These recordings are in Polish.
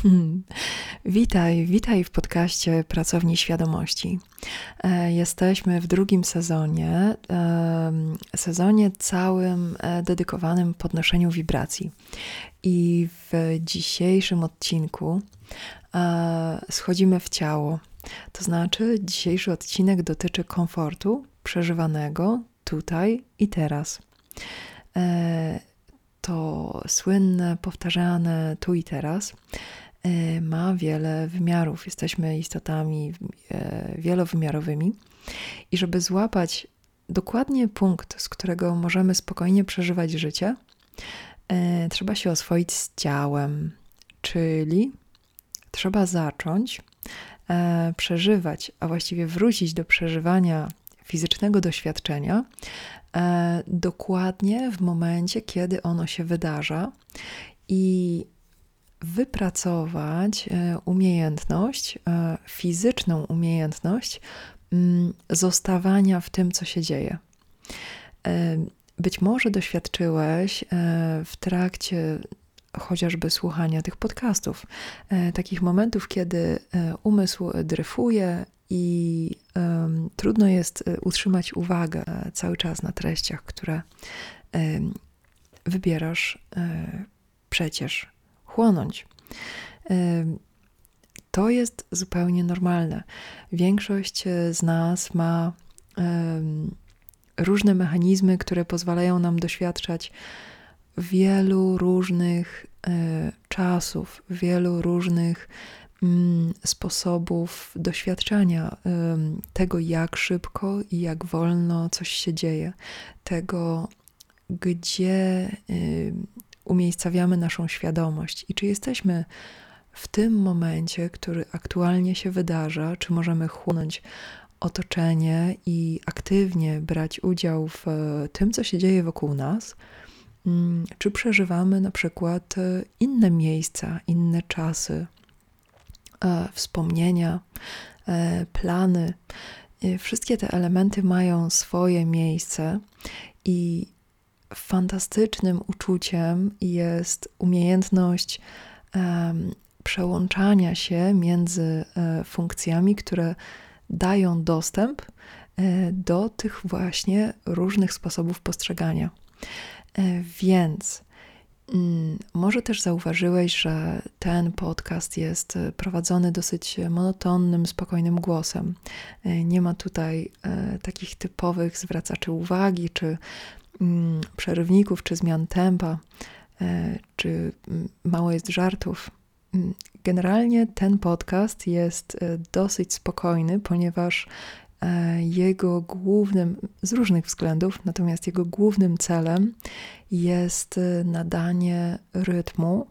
Witaj, witaj w podcaście Pracowni Świadomości. E, jesteśmy w drugim sezonie, sezonie całym e, dedykowanym podnoszeniu wibracji. I w dzisiejszym odcinku e, schodzimy w ciało. To znaczy, dzisiejszy odcinek dotyczy komfortu przeżywanego tutaj i teraz to słynne, powtarzane tu i teraz ma wiele wymiarów. Jesteśmy istotami e, wielowymiarowymi. I żeby złapać dokładnie punkt, z którego możemy spokojnie przeżywać życie, e, trzeba się oswoić z ciałem, czyli trzeba zacząć przeżywać, a właściwie wrócić do przeżywania fizycznego doświadczenia E, dokładnie w momencie, kiedy ono się wydarza. I wypracować e, umiejętność, e, fizyczną umiejętność mm, zostawania w tym, co się dzieje. Być może doświadczyłeś w trakcie chociażby słuchania tych podcastów, takich momentów, kiedy umysł dryfuje i trudno jest e, utrzymać uwagę e, cały czas na treściach, które wybierasz przecież chłonąć. To jest zupełnie normalne. Większość z nas ma różne mechanizmy, które pozwalają nam doświadczać wielu różnych czasów, wielu różnych Mm, sposobów doświadczania tego, jak szybko i jak wolno coś się dzieje, tego, gdzie umiejscawiamy naszą świadomość i czy jesteśmy w tym momencie, który aktualnie się wydarza, czy możemy chłonąć otoczenie i aktywnie brać udział w e, tym, co się dzieje wokół nas, mm, czy przeżywamy na przykład e, inne miejsca, inne czasy, E, wspomnienia, plany. Wszystkie te elementy mają swoje miejsce i fantastycznym uczuciem jest umiejętność przełączania się między e, funkcjami, które dają dostęp do tych właśnie różnych sposobów postrzegania. Więc Mm, może też zauważyłeś, że ten podcast jest e, prowadzony dosyć monotonnym, spokojnym głosem. E, nie ma tutaj e, takich typowych zwracaczy uwagi, czy przerywników, czy zmian tempa, czy mm, mało jest żartów. Generalnie ten podcast jest dosyć spokojny, ponieważ E, jego głównym, z różnych względów, natomiast jego głównym celem jest e, nadanie rytmu,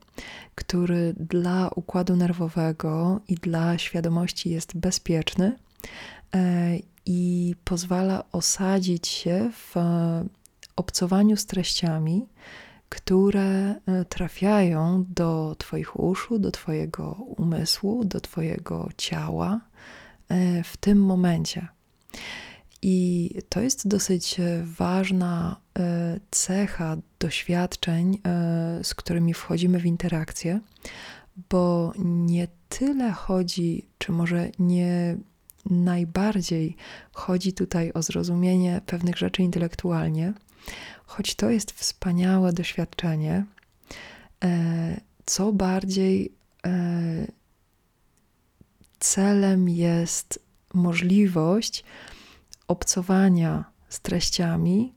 który dla układu nerwowego i dla świadomości jest bezpieczny e, i pozwala osadzić się w obcowaniu z treściami, które trafiają do Twoich uszu, do Twojego umysłu, do Twojego ciała w tym momencie. I to jest dosyć e, ważna e, cecha doświadczeń, e, z którymi wchodzimy w interakcję, bo nie tyle chodzi, czy może nie najbardziej chodzi tutaj o zrozumienie pewnych rzeczy intelektualnie, choć to jest wspaniałe doświadczenie, co bardziej celem jest możliwość obcowania z treściami,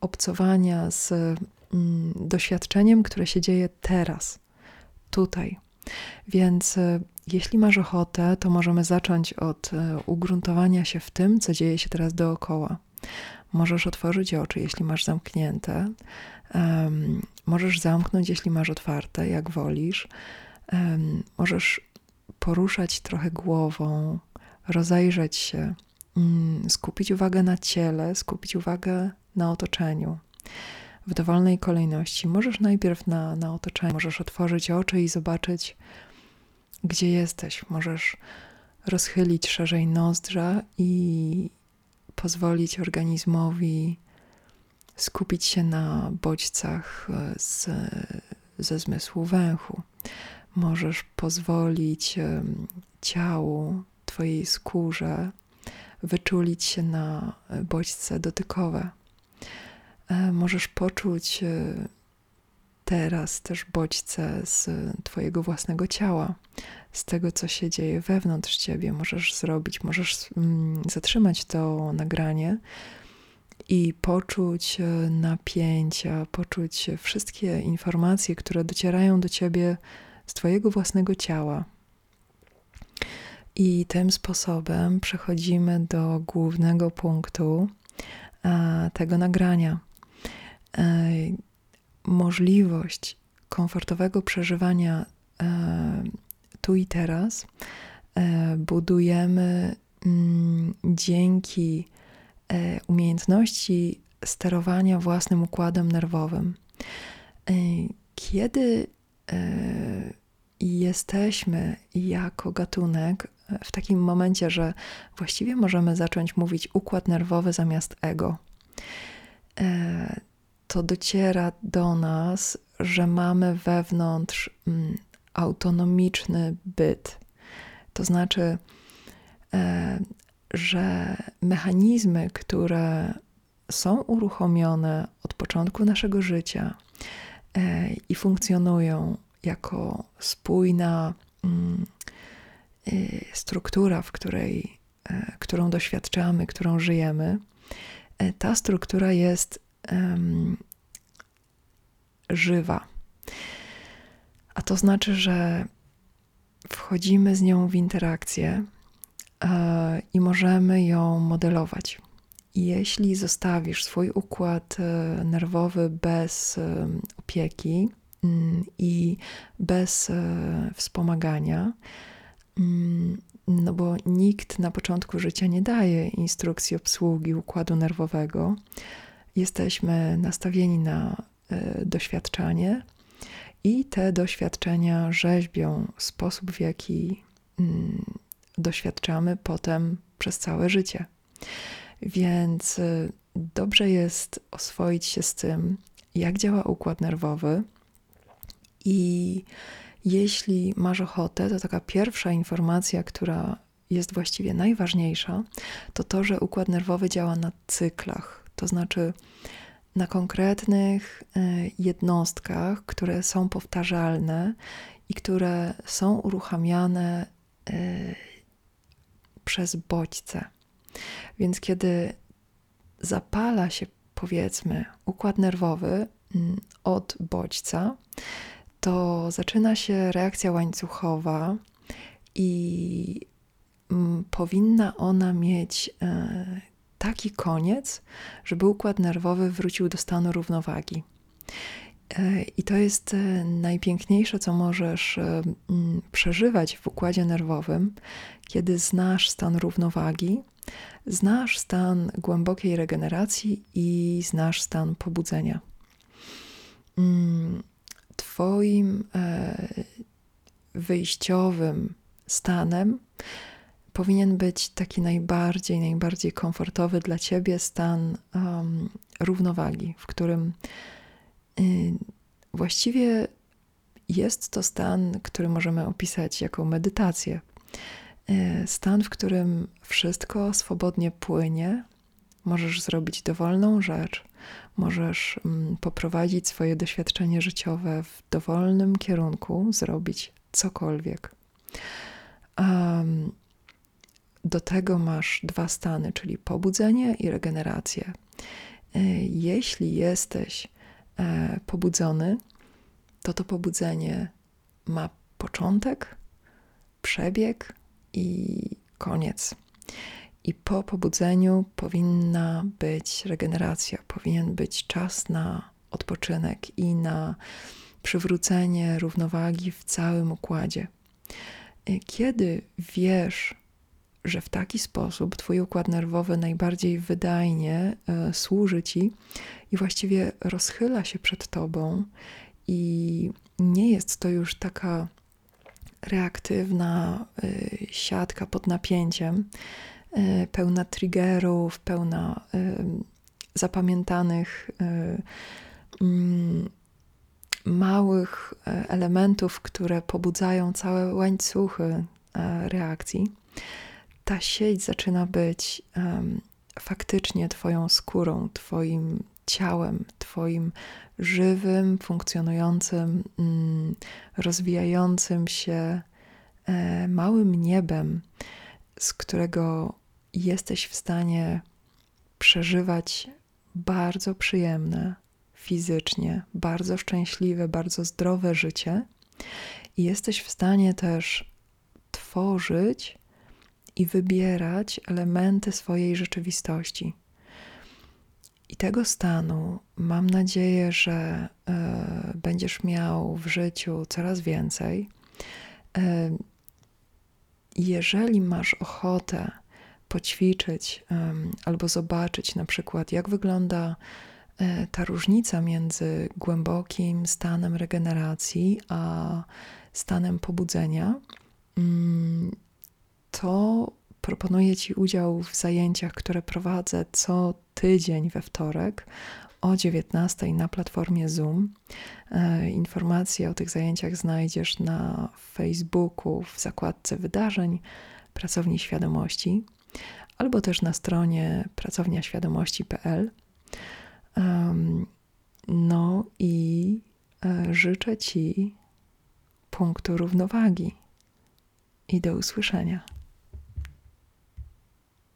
obcowania z mm, doświadczeniem, które się dzieje teraz, tutaj. Więc e, jeśli masz ochotę, to możemy zacząć od e, ugruntowania się w tym, co dzieje się teraz dookoła. Możesz otworzyć oczy, jeśli masz zamknięte. Um, możesz zamknąć, jeśli masz otwarte, jak wolisz. Um, możesz poruszać trochę głową, rozejrzeć się, mm, skupić uwagę na ciele, skupić uwagę na otoczeniu. W dowolnej kolejności. Możesz najpierw na, na otoczeniu, możesz otworzyć oczy i zobaczyć, gdzie jesteś. Możesz rozchylić szerzej nozdrza i pozwolić organizmowi skupić się na bodźcach z, ze zmysłu węchu. możesz pozwolić ciału, Twojej skórze wyczulić się na bodźce dotykowe. E, możesz poczuć e, teraz też bodźce z Twojego własnego ciała, z tego, co się dzieje wewnątrz Ciebie. Możesz zrobić, możesz mm, zatrzymać to nagranie i poczuć e, napięcia, poczuć wszystkie informacje, które docierają do Ciebie z Twojego własnego ciała. I tym sposobem przechodzimy do głównego punktu tego nagrania. E, możliwość komfortowego przeżywania e, tu i teraz e, budujemy mm, dzięki umiejętności sterowania własnym układem nerwowym. Kiedy jesteśmy jako gatunek w takim momencie, że właściwie możemy zacząć mówić układ nerwowy zamiast ego, to dociera do nas, że mamy wewnątrz mm, autonomiczny byt. To znaczy, e, że mechanizmy, które są uruchomione od początku naszego życia e, i funkcjonują jako spójna mm, e, struktura, w której, którą doświadczamy, którą żyjemy, ta struktura jest um, żywa. A to znaczy, że wchodzimy z nią w interakcję e, i możemy ją modelować. Jeśli zostawisz swój układ e, nerwowy bez e, opieki mm, i bez wspomagania, mm, no bo nikt na początku życia nie daje instrukcji obsługi układu nerwowego, jesteśmy nastawieni na e, doświadczanie i te doświadczenia rzeźbią sposób, w jaki mm, doświadczamy potem przez całe życie. Więc e, dobrze jest oswoić się z tym, jak działa układ nerwowy i jeśli masz ochotę, to taka pierwsza informacja, która jest właściwie najważniejsza, to to, że układ nerwowy działa na cyklach to znaczy na konkretnych e, jednostkach, które są powtarzalne i które są uruchamiane e, przez bodźce. Więc kiedy zapala się, powiedzmy, układ nerwowy mm, od bodźca, to zaczyna się reakcja łańcuchowa i mm, powinna ona mieć e, taki koniec, żeby układ nerwowy wrócił do stanu równowagi. E, I to jest e, najpiękniejsze, co możesz e, przeżywać w układzie nerwowym, kiedy znasz stan równowagi, znasz stan głębokiej regeneracji i znasz stan pobudzenia. Mm, twoim wyjściowym stanem powinien być taki najbardziej, najbardziej komfortowy dla ciebie stan um, równowagi, w którym y, właściwie jest to stan, który możemy opisać jako medytację. Y, stan, w którym wszystko swobodnie płynie, możesz zrobić dowolną rzecz, możesz um, poprowadzić swoje doświadczenie życiowe w dowolnym kierunku, zrobić cokolwiek. Um, do tego masz dwa stany, czyli pobudzenie i regenerację. E, jeśli jesteś e, pobudzony, to to pobudzenie ma początek, przebieg i koniec. I po pobudzeniu powinna być regeneracja, powinien być czas na odpoczynek i na przywrócenie równowagi w całym układzie. E, kiedy wiesz, że w taki sposób Twój układ nerwowy najbardziej wydajnie e, służy Ci i właściwie rozchyla się przed Tobą, i nie jest to już taka reaktywna e, siatka pod napięciem, e, pełna triggerów, pełna zapamiętanych mm, małych elementów, które pobudzają całe łańcuchy reakcji, ta sieć zaczyna być um, faktycznie Twoją skórą, Twoim ciałem, Twoim żywym, funkcjonującym, mm, rozwijającym się e, małym niebem, z którego jesteś w stanie przeżywać bardzo przyjemne, fizycznie, bardzo szczęśliwe, bardzo zdrowe życie, i jesteś w stanie też tworzyć i wybierać elementy swojej rzeczywistości. I tego stanu mam nadzieję, że y, będziesz miał w życiu coraz więcej. Y, jeżeli masz ochotę poćwiczyć y, albo zobaczyć na przykład, jak wygląda ta różnica między głębokim stanem regeneracji a stanem pobudzenia, mm, to proponuję Ci udział w zajęciach, które prowadzę co tydzień we wtorek o 19 na platformie Zoom. E, informacje o tych zajęciach znajdziesz na Facebooku w zakładce wydarzeń Pracowni Świadomości albo też na stronie pracowniaświadomości.pl. No i e, życzę Ci punktu równowagi i do usłyszenia.